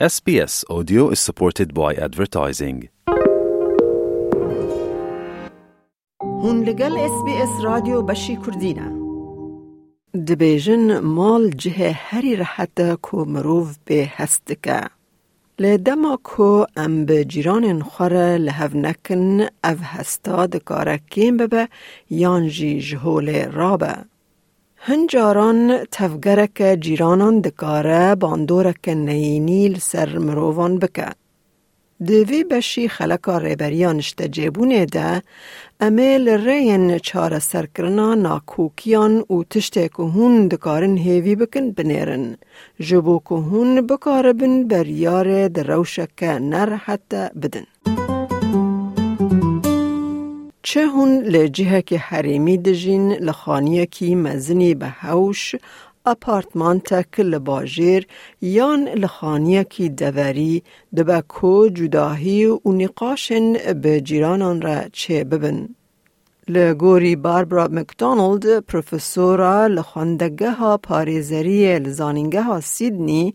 SBS Audio is supported by advertising. هون لگل اس بی اس رادیو بشی کردینه. دبیجن مال جه هری رحت کو مروف به هستکه لدما کو ام به جیران خوره لحو نکن او هستا دکاره کیم ببه یان جی جهول رابه. هنجاران تفگرک جیرانان دکاره باندورک نینیل سر مروان بکه. دوی بشی خلکا ریبریان جیبونه ده امیل رین چار سرکرنا ناکوکیان و تشته که هون دکارن هیوی بکن بنیرن. جبو که هون بکاربن بر یار در روشک نر حتی بدن. چه هون لجهه که حریمی دجین لخانیه کی مزنی به هوش اپارتمان تک لباجیر یان لخانیه کی دوری دبکو جداهی و نقاشن به جیرانان را چه ببن. لگوری باربرا مکدونالد پروفسورا لخواندگه ها پاریزری لزانینگه ها سیدنی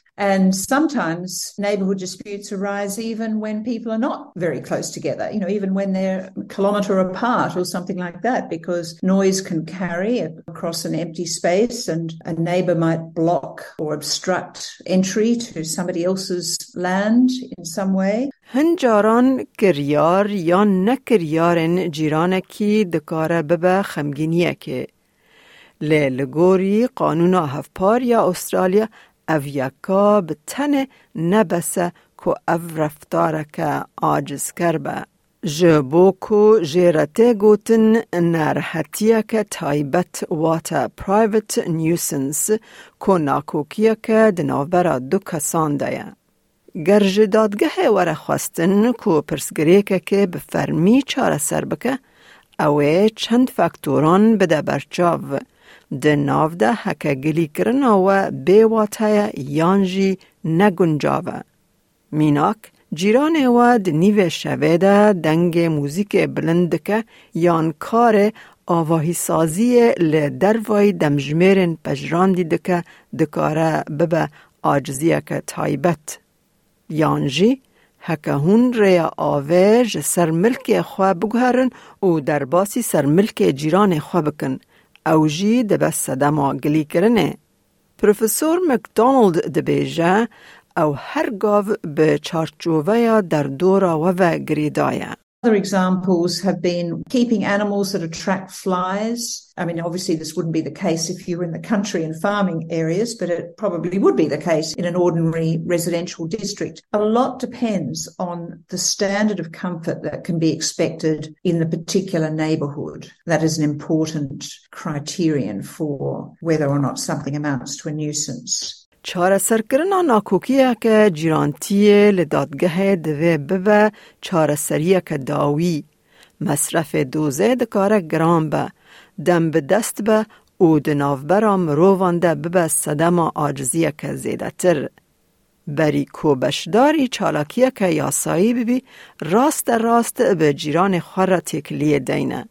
And sometimes neighbourhood disputes arise even when people are not very close together, you know, even when they're a kilometre apart or something like that, because noise can carry across an empty space and a neighbour might block or obstruct entry to somebody else's land in some way. هنجاران کریار یا نکریارن جیرانکی دکاره ببه خمگینیه که لگوری قانون هفپار یا استرالیا او یکا به تن نبسه که او رفتاره که آجز کربه. جبو کو جیرته گوتن نرحتیه که تایبت واتا پرایوت نیوسنس کو ناکوکیه که دناوبرا دو کسان دایه. گرج دادگه وره خواستن کو پرسگریه که به فرمی چاره سر بکه اوه چند فاکتوران بده برچاو د ناو ده هکه گلی کرنا و بی واتای یانجی نگنجاوه. میناک جیران و نیو شوه ده دنگ موزیک بلند که یان کار آواهی سازی لدروای دمجمیرن پجراندی دکه دکاره ببه آجزیه که تایبت. یانجی هون ریا آوه سر ملک خواه بگهرن و در باسی سر ملک جیران خواه بکن. اوجی دبه صدما گلی کرنه. پروفسور مکدونالد دبیجه او هر گاو به چارچوبه در دورا و گریدایه. Other examples have been keeping animals that attract flies. I mean, obviously, this wouldn't be the case if you were in the country and farming areas, but it probably would be the case in an ordinary residential district. A lot depends on the standard of comfort that can be expected in the particular neighbourhood. That is an important criterion for whether or not something amounts to a nuisance. چاره سرکرنا ناکوکیه که جیرانتیه لدادگه دوه ببه چاره سریه که داوی مصرف دوزه دکاره گرام به دم به دست به او دناوبرا مرووانده ببه صدم آجزیه که زیده تر. بری کوبشداری چالاکیه که یاسایی ببی راست راست به جیران خور تکلیه دینه.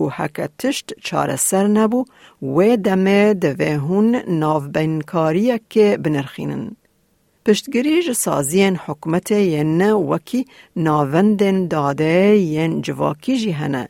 و حکه تشت چاره سر نبو و دمه دوه هون ناوبینکاریه که بنرخینن. پشتگریج سازین حکمت ین وکی ناوندن داده ین جواکی جی هنه.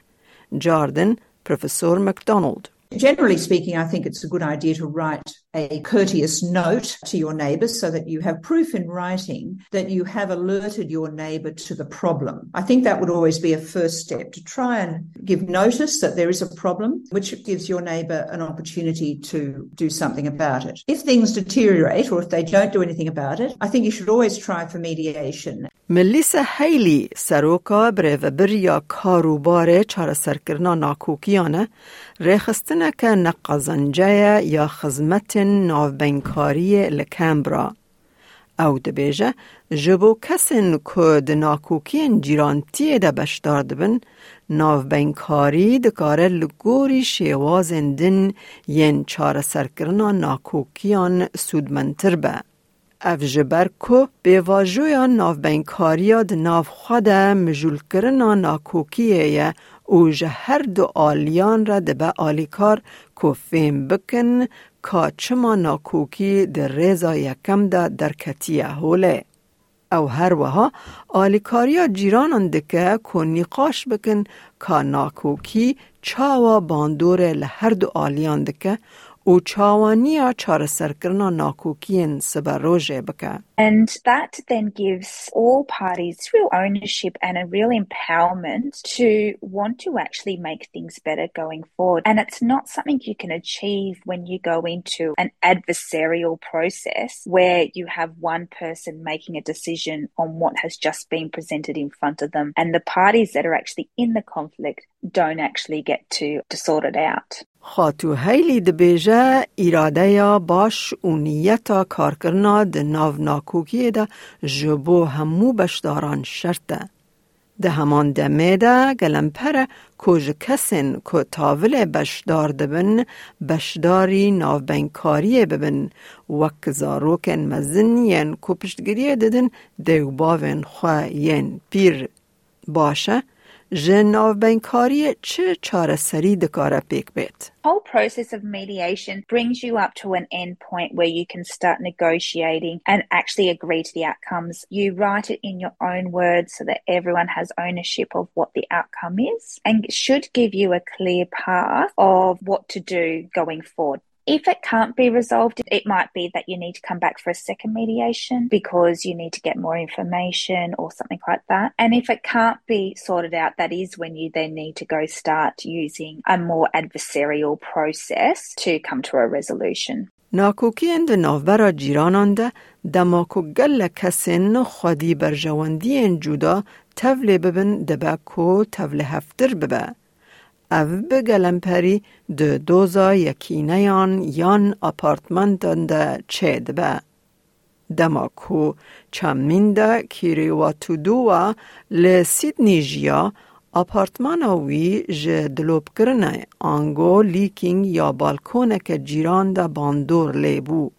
جاردن پروفسور مکدونالد. Generally speaking, I think it's a good idea to write a courteous note to your neighbours so that you have proof in writing that you have alerted your neighbour to the problem. I think that would always be a first step to try and give notice that there is a problem, which gives your neighbour an opportunity to do something about it. If things deteriorate or if they don't do anything about it, I think you should always try for mediation. ملیسا هیلی سروکا بریو یا کاروبار چار سرکرنا ناکوکیانه ریخستنه که نقازنجه یا خزمت ناوبینکاری لکمبرا او دبیجه جبو کسین که د ناکوکین جیرانتی ده بشدار دبن ناوبینکاری دکاره لگوری شیوازن دن ین چار سرکرنا ناکوکیان سودمنتر به. اف جبر کو به واجویا ناف بینکاریا د ناف خود مجول کرنا ناکوکیه او جه هر دو آلیان را دبه آلیکار کو فیم بکن که چما ناکوکی در ریزا یکم دا درکتیه هوله. او هر وها آلیکاریا جیران دکه که نقاش بکن که ناکوکی چاوا باندور لهر دو آلیان دکه او چاوانیا چار سرکرنا ناکوکین سبروجه بکه. And that then gives all parties real ownership and a real empowerment to want to actually make things better going forward. And it's not something you can achieve when you go into an adversarial process where you have one person making a decision on what has just been presented in front of them. And the parties that are actually in the conflict don't actually get to, to sort it out. خاطو هیلی دبیجه ایراده یا باش و نیتا کارکرنا د ناو ناکوکی ده جبو همو بشداران شرطه. ده همان دمه ده گلمپره کج کسین که تاول بشدار دبن بشداری ناو بینکاری ببن وک زاروکن مزن ین که پشتگیری ددن دیو باون خواه ین پیر باشه whole process of mediation brings you up to an end point where you can start negotiating and actually agree to the outcomes. You write it in your own words so that everyone has ownership of what the outcome is and should give you a clear path of what to do going forward. If it can't be resolved, it might be that you need to come back for a second mediation because you need to get more information or something like that. And if it can't be sorted out, that is when you then need to go start using a more adversarial process to come to a resolution. ناکوکیان ده ناوبرا جیرانان ده دماکو گل کسین خودی برجواندی جودا تول ببن دبا کو تول هفتر ببه. او به گلمپری دو دوزا یکینیان یان اپارتمنتان ده چه دبه. دماکو چمین ده کیری و تو دو ل سیدنی جیا اپارتمان وی جه دلوب کرنه آنگو لیکینگ یا بالکونه که جیران ده باندور لیبو.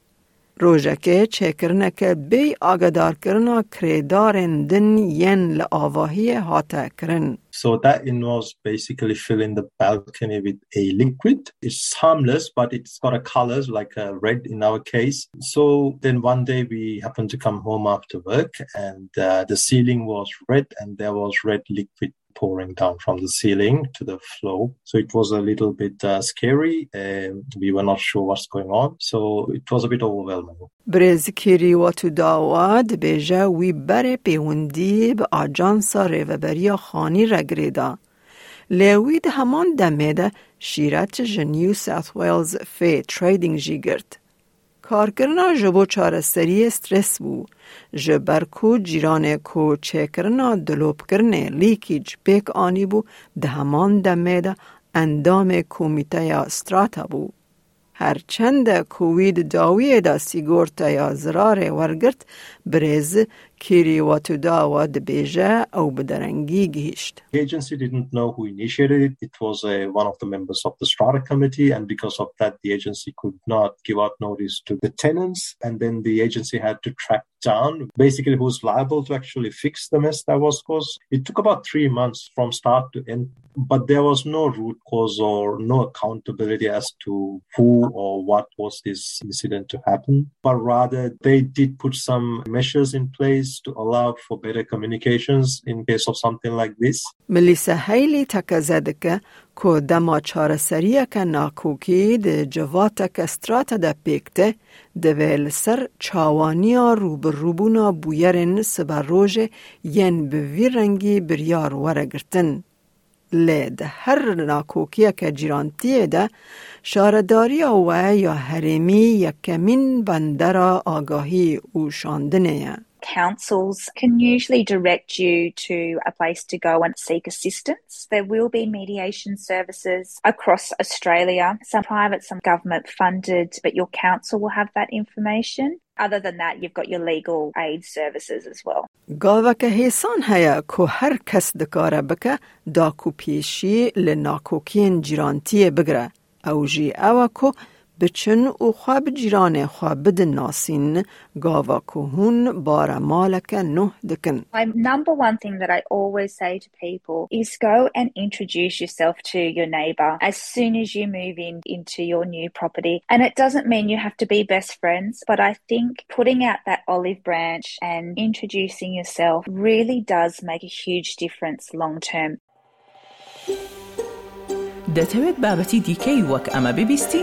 So that involves basically filling the balcony with a liquid. It's harmless, but it's got a colors like a red in our case. So then one day we happened to come home after work and uh, the ceiling was red and there was red liquid pouring down from the ceiling to the floor. So it was a little bit uh, scary. and we were not sure what's going on. So it was a bit overwhelming. برزکیری و تو داواد بیجه وی بره پیوندی به آجانسا ریوبریا خانی رگریدا. لیوید همان دمه ده شیرت جنیو ساث ویلز فی تریدینگ جی گرد. کارکرنا جبو چارستری استرس بو. جبر کو جیران کو چکرنا دلوب کرنه لیکیج پیک آنی بو ده همان دمه اندام کومیته یا استراتا بو. هرچند کووید داوی دا سیگورتا یا زرار ورگرت برز کیری و تو داوا دبیجه او بدرنگی گیشت. The agency didn't know who initiated it. It was uh, one of the members of the strata committee and because of that the agency could not give out notice to the tenants and then the agency had to track down basically who's liable to actually fix the mess that was caused. It took about three months from start to end but there was no root cause or no accountability as to who or what was this incident to happen but rather they did put some measures in place to allow for better communications in case of something like this. ملیسا هیلی تکزدکه که دما چارسریه که ناکوکی ده جواتک استرات ده پیکته ده ویل سر چاوانیا روبروبونا بویرن سبر روژ ین به وی رنگی بریار ورگرتن. لید هر ناکوکیه که جیرانتیه ده شارداری و یا حرمی یکمین بندر آگاهی او شاندنه councils can usually direct you to a place to go and seek assistance. There will be mediation services across Australia, some private, some government funded, but your council will have that information. Other than that, you've got your legal aid services as well. گاوک هیسان هیا که هر کس دکاره بکه داکو پیشی لناکوکین جیرانتی بگره. او جی او که بچن و خواب جیران خواب بدن ناسین گاوا کهون بارا مالک نه دکن. My number one thing that I always say to people is go and introduce yourself to your neighbor as soon as you move in into your new property. And it doesn't mean you have to be best friends, but I think putting out that olive branch and introducing yourself really does make a huge difference long term. دەتەوێت بابەتی دیکەی وەک ئەمە ببیستی؟